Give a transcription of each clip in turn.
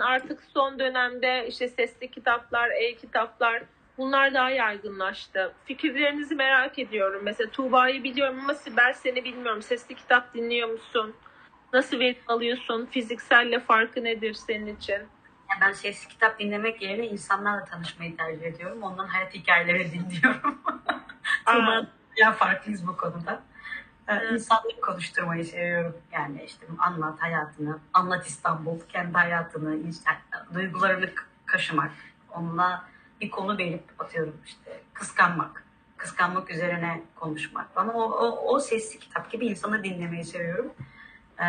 artık son dönemde işte sesli kitaplar, e-kitaplar bunlar daha yaygınlaştı. Fikirlerinizi merak ediyorum. Mesela Tuğba'yı biliyorum ama Sibel seni bilmiyorum. Sesli kitap dinliyor musun? Nasıl verim alıyorsun? Fizikselle farkı nedir senin için? Yani ben sesli kitap dinlemek yerine insanlarla tanışmayı tercih ediyorum. Ondan hayat hikayeleri dinliyorum. Tuğba ya farklıyız bu konuda. Evet. İnsanları konuşturmayı seviyorum. Yani işte anlat hayatını, anlat İstanbul, kendi hayatını, duygularını kaşımak. Onunla bir konu verip atıyorum işte kıskanmak. Kıskanmak üzerine konuşmak. Bana o, o, o sesli kitap gibi insanı dinlemeyi seviyorum. Ee,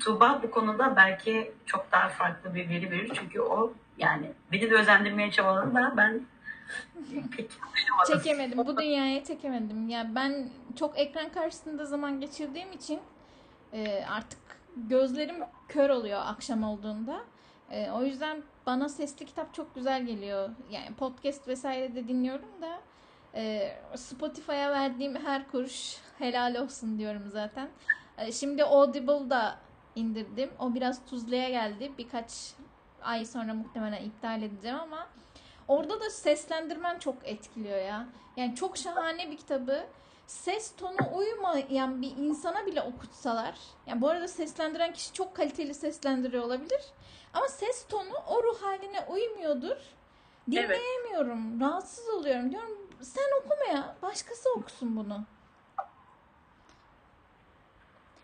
Tuğba bu konuda belki çok daha farklı bir veri verir. Çünkü o yani beni de özendirmeye çabaladı da ben pek. Çekemedim. Bu dünyaya çekemedim. Ya ben çok ekran karşısında zaman geçirdiğim için e, artık gözlerim kör oluyor akşam olduğunda. E, o yüzden bana sesli kitap çok güzel geliyor. Yani podcast vesaire de dinliyorum da e, Spotify'a verdiğim her kuruş helal olsun diyorum zaten. E, şimdi Audible'da indirdim. O biraz tuzluya geldi. Birkaç ay sonra muhtemelen iptal edeceğim ama Orada da seslendirmen çok etkiliyor ya. Yani çok şahane bir kitabı ses tonu uymayan bir insana bile okutsalar. Yani bu arada seslendiren kişi çok kaliteli seslendiriyor olabilir. Ama ses tonu o ruh haline uymuyordur. Dinleyemiyorum. Rahatsız oluyorum. Diyorum sen okuma ya. Başkası okusun bunu.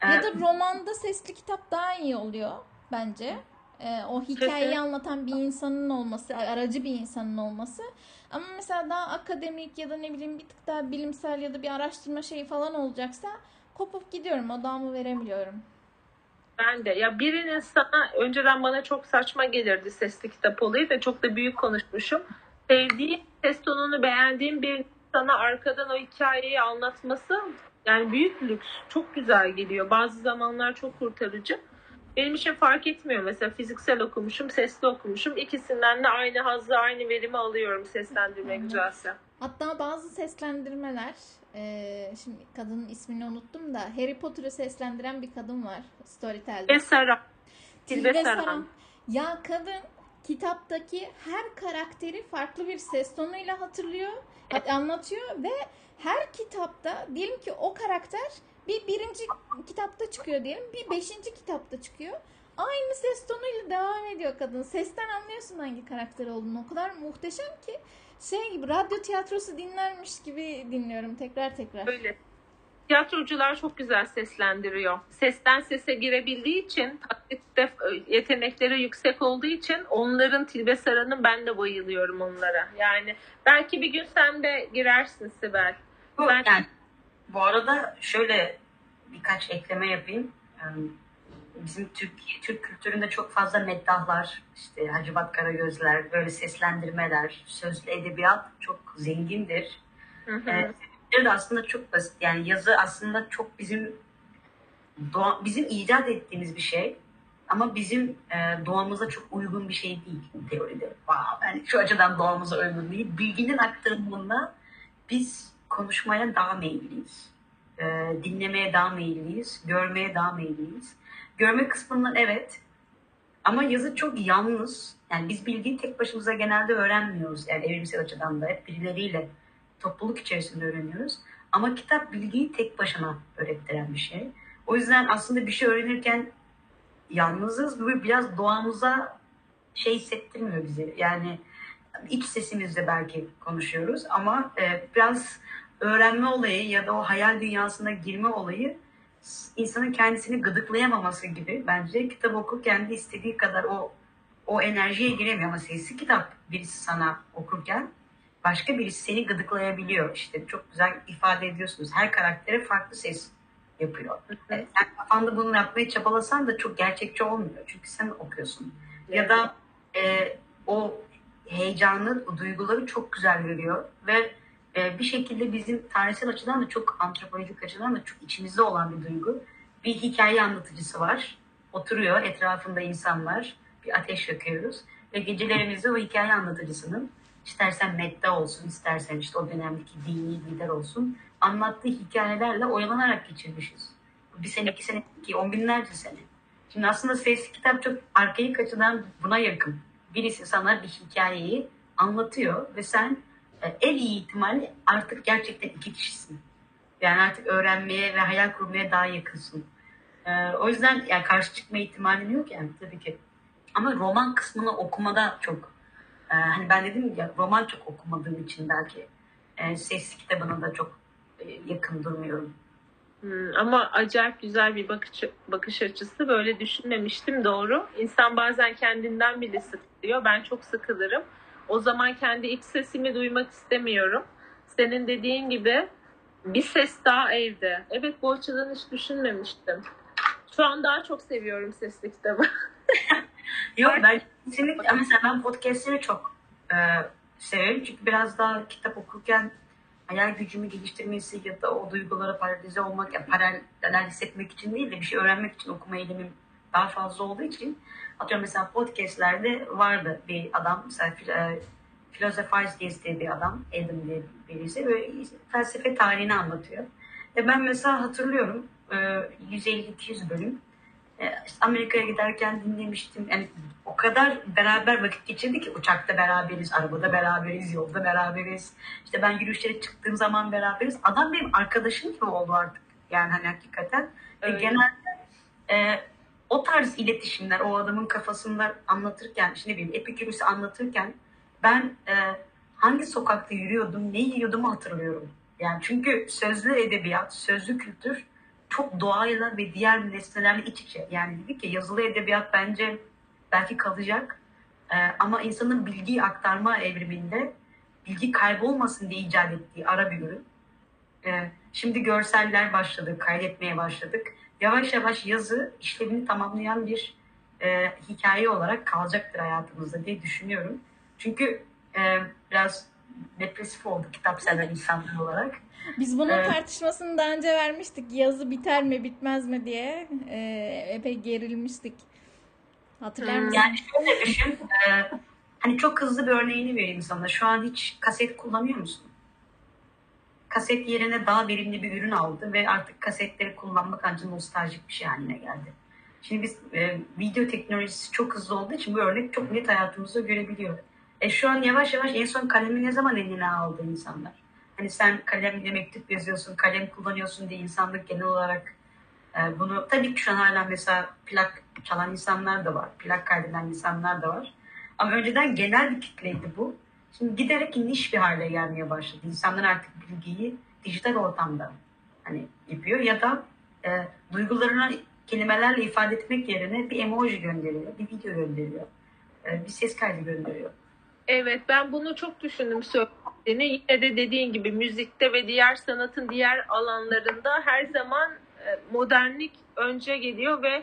Ya Ee, da romanda sesli kitap daha iyi oluyor bence. Ee, o hikayeyi anlatan bir insanın olması, aracı bir insanın olması. Ama mesela daha akademik ya da ne bileyim bir tık daha bilimsel ya da bir araştırma şeyi falan olacaksa kopup gidiyorum. Odağımı veremiyorum. Ben de. Ya birinin sana önceden bana çok saçma gelirdi sesli kitap olayı da çok da büyük konuşmuşum. Sevdiğim, ses tonunu beğendiğim bir sana arkadan o hikayeyi anlatması yani büyük lüks. Çok güzel geliyor. Bazı zamanlar çok kurtarıcı. Benim için fark etmiyor. Mesela fiziksel okumuşum, sesli okumuşum. İkisinden de aynı hazzı, aynı verimi alıyorum seslendirme güzelse. Hatta bazı seslendirmeler, eee, şimdi kadının ismini unuttum da Harry Potter'ı seslendiren bir kadın var Storytel'de. Ve Sara. Tilbe Saran. Saran. Ya kadın kitaptaki her karakteri farklı bir ses tonuyla hatırlıyor, hat- anlatıyor ve her kitapta diyelim ki o karakter bir birinci kitapta çıkıyor diyelim, bir beşinci kitapta çıkıyor. Aynı ses tonuyla devam ediyor kadın. Sesten anlıyorsun hangi karakter olduğunu. O kadar muhteşem ki şey gibi radyo tiyatrosu dinlermiş gibi dinliyorum tekrar tekrar. Öyle. Tiyatrocular çok güzel seslendiriyor. Sesten sese girebildiği için, taklitte yetenekleri yüksek olduğu için onların Tilbe Saran'ın ben de bayılıyorum onlara. Yani belki bir gün sen de girersin Sibel. Bu, Ben- yani, bu arada şöyle birkaç ekleme yapayım. Ee, Bizim Türk, Türk kültüründe çok fazla meddahlar, işte Hacivat Karagözler, böyle seslendirmeler, sözlü edebiyat çok zengindir. Hı hı. Sebepleri de aslında çok basit. Yani yazı aslında çok bizim doğa, bizim icat ettiğimiz bir şey. Ama bizim e, doğamıza çok uygun bir şey değil teoride. Wow, yani şu açıdan doğamıza uygun değil. Bilginin aktarımında biz konuşmaya daha meyilliyiz. E, dinlemeye daha meyilliyiz. Görmeye daha meyilliyiz. Görme kısmından evet. Ama yazı çok yalnız. Yani biz bilgiyi tek başımıza genelde öğrenmiyoruz. Yani evrimsel açıdan da hep birileriyle topluluk içerisinde öğreniyoruz. Ama kitap bilgiyi tek başına öğrettiren bir şey. O yüzden aslında bir şey öğrenirken yalnızız ve biraz doğamıza şey hissettirmiyor bizi. Yani iç sesimizle belki konuşuyoruz ama e, biraz öğrenme olayı ya da o hayal dünyasına girme olayı insanın kendisini gıdıklayamaması gibi bence kitap okurken de istediği kadar o o enerjiye giremiyor ama sesli kitap birisi sana okurken başka birisi seni gıdıklayabiliyor. İşte çok güzel ifade ediyorsunuz. Her karaktere farklı ses yapıyor. Evet, sen kafanda bunu yapmaya çabalasan da çok gerçekçi olmuyor. Çünkü sen okuyorsun. Ya da e, o heyecanı, o duyguları çok güzel veriyor ve e, bir şekilde bizim tarihsel açıdan da çok antropolojik açıdan da çok içimizde olan bir duygu. Bir hikaye anlatıcısı var. Oturuyor etrafında insanlar. Bir ateş yakıyoruz. Ve gecelerimizde o hikaye anlatıcısının istersen medda olsun, istersen işte o dönemdeki dini lider olsun anlattığı hikayelerle oyalanarak geçirmişiz. Bir sene, iki sene, iki, on binlerce sene. Şimdi aslında sesli kitap çok arkaik açıdan buna yakın. Birisi sana bir hikayeyi anlatıyor ve sen en iyi ihtimalle artık gerçekten iki kişisin. Yani artık öğrenmeye ve hayal kurmaya daha yakınsın. E, o yüzden yani karşı çıkma ihtimalin yok yani tabii ki. Ama roman kısmını okumada çok e, hani ben dedim ya roman çok okumadığım için belki e, sesli kitabına da çok e, yakın durmuyorum. Hmm, ama acayip güzel bir bakış, bakış açısı. Böyle düşünmemiştim doğru. İnsan bazen kendinden bile sıkılıyor. Ben çok sıkılırım. O zaman kendi iç sesimi duymak istemiyorum. Senin dediğin gibi bir ses daha evde. Evet bu açıdan hiç düşünmemiştim. Şu an daha çok seviyorum sesli kitabı. Yok ben kesinlikle mesela ben podcastleri çok e, severim. Çünkü biraz daha kitap okurken hayal gücümü geliştirmesi ya da o duygulara paralize olmak, yani paralel hissetmek için değil de bir şey öğrenmek için okuma eğilimim daha fazla olduğu için atıyorum mesela podcastlerde vardı bir adam mesela e, Philosophize diye bir adam Adam diye birisi böyle felsefe tarihini anlatıyor. Ve ben mesela hatırlıyorum e, 150-200 bölüm e, işte Amerika'ya giderken dinlemiştim. Yani o kadar beraber vakit geçirdik ki uçakta beraberiz, arabada beraberiz, yolda beraberiz. İşte ben yürüyüşlere çıktığım zaman beraberiz. Adam benim arkadaşım gibi oldu artık. Yani hani hakikaten. Öyle. Ve genelde e, o tarz iletişimler o adamın kafasında anlatırken, işte ne bileyim Epikürüs'ü anlatırken ben e, hangi sokakta yürüyordum, ne yiyordum hatırlıyorum. Yani çünkü sözlü edebiyat, sözlü kültür çok doğayla ve diğer nesnelerle iç içe. Yani dedik ki yazılı edebiyat bence belki kalacak. Ee, ama insanın bilgi aktarma evriminde bilgi kaybolmasın diye icat ettiği ara bir ürün. Ee, şimdi görseller başladı, kaydetmeye başladık. Yavaş yavaş yazı işlevini tamamlayan bir e, hikaye olarak kalacaktır hayatımızda diye düşünüyorum. Çünkü e, biraz depresif oldu kitap seven insanlar olarak. Biz bunun Evet. tartışmasını daha önce vermiştik. Yazı biter mi bitmez mi diye. Ee, epey gerilmiştik. Hatırlar Hmm. mısın? Yani şöyle düşün, e, hani çok hızlı bir örneğini vereyim sana. Şu an hiç kaset kullanıyor musun? Kaset yerine daha verimli bir ürün aldı ve artık kasetleri kullanmak ancak nostaljik bir şey haline geldi. Şimdi biz e, video teknolojisi çok hızlı olduğu için bu örnek çok net hayatımızda görebiliyor. E şu an yavaş yavaş en son kalemi ne zaman eline aldı insanlar? Hani sen kalemle mektup yazıyorsun, kalem kullanıyorsun diye insanlık genel olarak e, bunu tabii ki şu an hala mesela plak çalan insanlar da var, plak kaydeden insanlar da var. Ama önceden genel bir kitleydi bu. Şimdi giderek niş bir hale gelmeye başladı. İnsanlar artık bilgiyi dijital ortamda hani yapıyor ya da e, duygularını kelimelerle ifade etmek yerine bir emoji gönderiyor, bir video gönderiyor, e, bir ses kaydı gönderiyor. Evet ben bunu çok düşündüm söylediğini. Yine de dediğin gibi müzikte ve diğer sanatın diğer alanlarında her zaman e, modernlik önce geliyor ve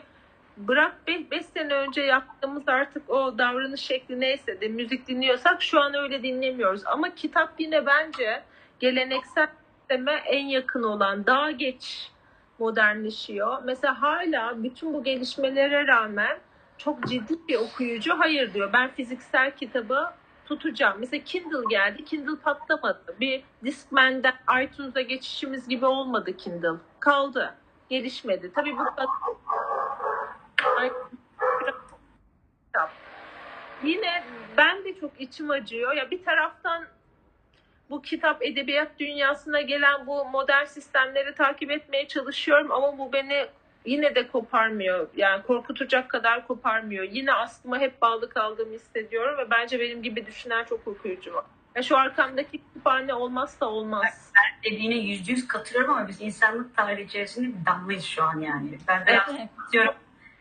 bırak 5 sene önce yaptığımız artık o davranış şekli neyse de müzik dinliyorsak şu an öyle dinlemiyoruz. Ama kitap yine bence geleneksel sisteme en yakın olan daha geç modernleşiyor. Mesela hala bütün bu gelişmelere rağmen çok ciddi bir okuyucu hayır diyor. Ben fiziksel kitabı tutacağım. Mesela Kindle geldi. Kindle patlamadı. Bir Discman'den iTunes'a geçişimiz gibi olmadı Kindle. Kaldı. Gelişmedi. Tabii bu kadar Yine ben de çok içim acıyor. Ya bir taraftan bu kitap edebiyat dünyasına gelen bu modern sistemleri takip etmeye çalışıyorum ama bu beni yine de koparmıyor. Yani korkutacak kadar koparmıyor. Yine aslıma hep bağlı kaldığımı hissediyorum ve bence benim gibi düşünen çok okuyucu var. Ya şu arkamdaki kütüphane olmazsa olmaz. Dediğine yüzde yüz katılıyorum ama biz insanlık tarihi içerisinde bir damlayız şu an yani. Ben biraz Evet.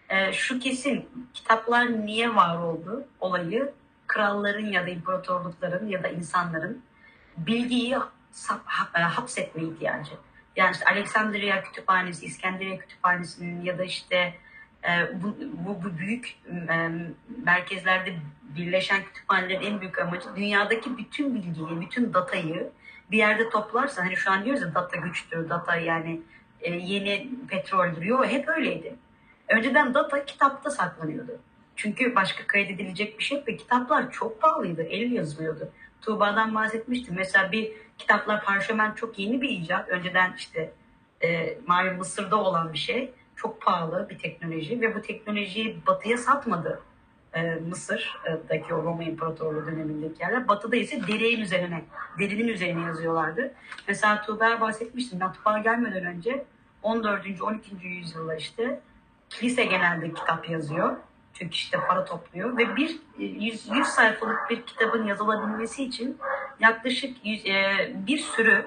E, şu kesin kitaplar niye var oldu olayı kralların ya da imparatorlukların ya da insanların bilgiyi e, hapsetme ihtiyacı. Yani işte Alexandria Kütüphanesi, İskenderiye Kütüphanesi'nin ya da işte e, bu, bu, bu büyük e, merkezlerde birleşen kütüphanelerin en büyük amacı dünyadaki bütün bilgiyi, bütün datayı bir yerde toplarsa hani şu an diyoruz ya data güçtür, data yani yeni petroldür. Yok hep öyleydi. Önceden data kitapta saklanıyordu. Çünkü başka kaydedilecek bir şey ve kitaplar çok pahalıydı. El yazılıyordu. Tuğba'dan bahsetmiştim. Mesela bir kitaplar parşömen çok yeni bir icat. Önceden işte e, malum Mısır'da olan bir şey. çok pahalı bir teknoloji ve bu teknolojiyi batıya satmadı e, Mısır'daki o Roma İmparatorluğu dönemindeki yerler. Batı'da ise derinin üzerine, derinin üzerine yazıyorlardı. Mesela Tuğber bahsetmiştim. Matbaa gelmeden önce 14. 12. yüzyılda işte kilise genelde kitap yazıyor. Çünkü işte para topluyor ve bir 100, 100 sayfalık bir kitabın yazılabilmesi için yaklaşık 100, e, bir sürü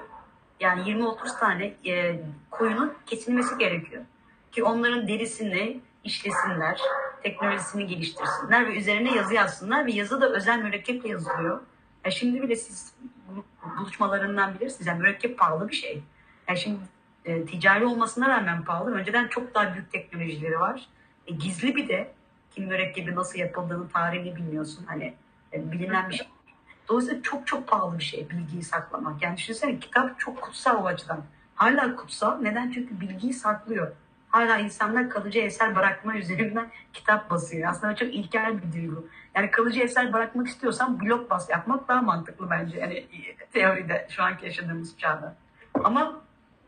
yani 20-30 tane e, koyunun kesilmesi gerekiyor. Ki onların derisini işlesinler, teknolojisini geliştirsinler ve üzerine yazı yazsınlar ve yazı da özel mürekkeple yazılıyor. Ya şimdi bile siz bu buluşmalarından bilirsiniz. Yani mürekkep pahalı bir şey. Yani şimdi e, ticari olmasına rağmen pahalı. Önceden çok daha büyük teknolojileri var. E, gizli bir de kim mürekkebi nasıl yapıldığını tarihini bilmiyorsun. Hani e, bilinen bir şey. Dolayısıyla çok çok pahalı bir şey bilgiyi saklamak. Yani düşünsene kitap çok kutsal o açıdan. Hala kutsal. Neden? Çünkü bilgiyi saklıyor. Hala insanlar kalıcı eser bırakma üzerinden kitap basıyor. Aslında çok ilkel bir duygu. Yani kalıcı eser bırakmak istiyorsan blok bas yapmak daha mantıklı bence. Yani teoride şu anki yaşadığımız çağda. Ama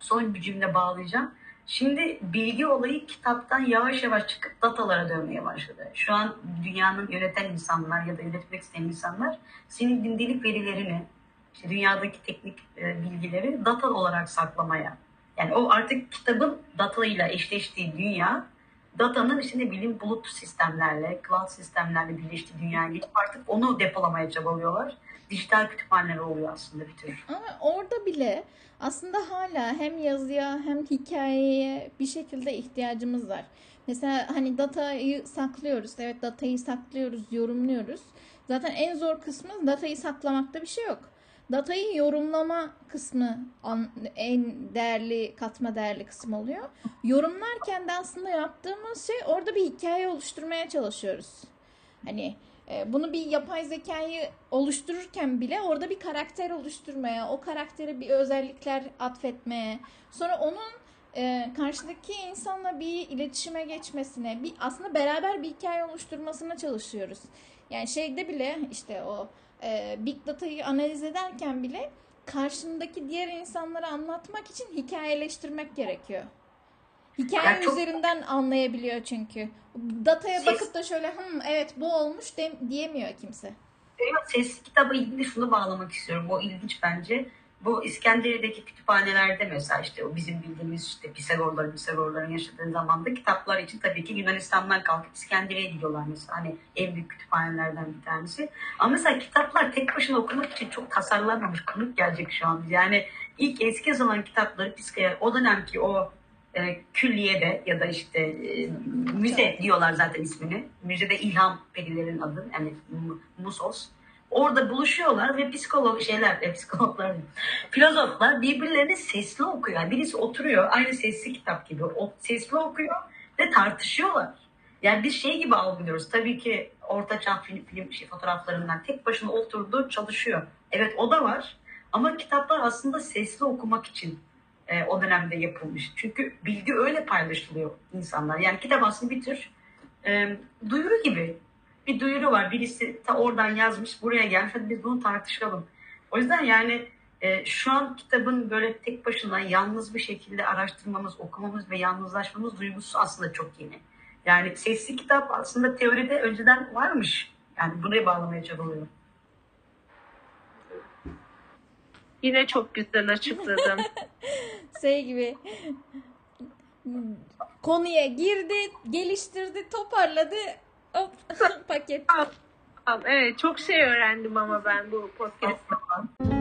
son bir cümle bağlayacağım. Şimdi bilgi olayı kitaptan yavaş yavaş çıkıp datalara dönmeye başladı. Şu an dünyanın yöneten insanlar ya da yönetmek isteyen insanlar senin gündelik verilerini, işte dünyadaki teknik e, bilgileri data olarak saklamaya. Yani o artık kitabın data ile eşleştiği dünya, datanın işte ne bileyim bulut sistemlerle, cloud sistemlerle birleştiği dünyaya geçip artık onu depolamaya çabalıyorlar. Dijital kütüphaneler oluyor aslında bir tür. Ama orada bile aslında hala hem yazıya hem hikayeye bir şekilde ihtiyacımız var. Mesela hani datayı saklıyoruz. Evet datayı saklıyoruz, yorumluyoruz. Zaten en zor kısmı datayı saklamakta bir şey yok. Datayı yorumlama kısmı en değerli, katma değerli kısmı oluyor. Yorumlarken de aslında yaptığımız şey orada bir hikaye oluşturmaya çalışıyoruz. Hani bunu bir yapay zekayı oluştururken bile orada bir karakter oluşturmaya, o karaktere bir özellikler atfetmeye, sonra onun e, karşıdaki insanla bir iletişime geçmesine, bir aslında beraber bir hikaye oluşturmasına çalışıyoruz. Yani şeyde bile işte o e, big data'yı analiz ederken bile karşındaki diğer insanlara anlatmak için hikayeleştirmek gerekiyor. Hikaye Ya çok- üzerinden anlayabiliyor çünkü. Dataya Ses- bakıp da şöyle Hım, evet bu olmuş de- diyemiyor kimse. Evet, sesli kitaba ilgili şunu bağlamak istiyorum. O ilginç bence. Bu İskenderiye'deki kütüphanelerde mesela işte o bizim bildiğimiz işte Pisagorların, Pisagorların yaşadığı zamanda kitaplar için tabii ki Yunanistan'dan kalkıp İskenderiye'ye gidiyorlar mesela. Hani en büyük kütüphanelerden bir tanesi. Ama mesela kitaplar tek başına okumak için çok tasarlanmamış. Komik gelecek şu an. Yani ilk eski zaman kitapları Piskaya o dönemki o e, külliyede ya da işte e, müze diyorlar zaten ismini. Müzede ilham perilerin adı yani Musos. Orada buluşuyorlar ve psikolog şeyler, e, psikologlar, filozoflar birbirlerini sesli okuyor. Yani birisi oturuyor aynı sesli kitap gibi. O sesli okuyor ve tartışıyorlar. Yani biz şey gibi algılıyoruz. Tabii ki ortaçağ film, film şey, fotoğraflarından tek başına oturdu çalışıyor. Evet o da var. Ama kitaplar aslında sesli okumak için e, o dönemde yapılmış. Çünkü bilgi öyle paylaşılıyor insanlar. Yani kitap aslında bir tür e, duyuru gibi. Bir duyuru var. Birisi ta oradan yazmış, buraya gelmiş. Hadi biz bunu tartışalım. O yüzden yani e, şu an kitabın böyle tek başına yalnız bir şekilde araştırmamız, okumamız ve yalnızlaşmamız duygusu aslında çok yeni. Yani sesli kitap aslında teoride önceden varmış. Yani buraya bağlamaya çabalıyorum. Yine çok güzel açıkladın. Şey gibi konuya girdi, geliştirdi, toparladı. Hop paket. Tamam, evet çok şey öğrendim ama ben bu podcast'ta.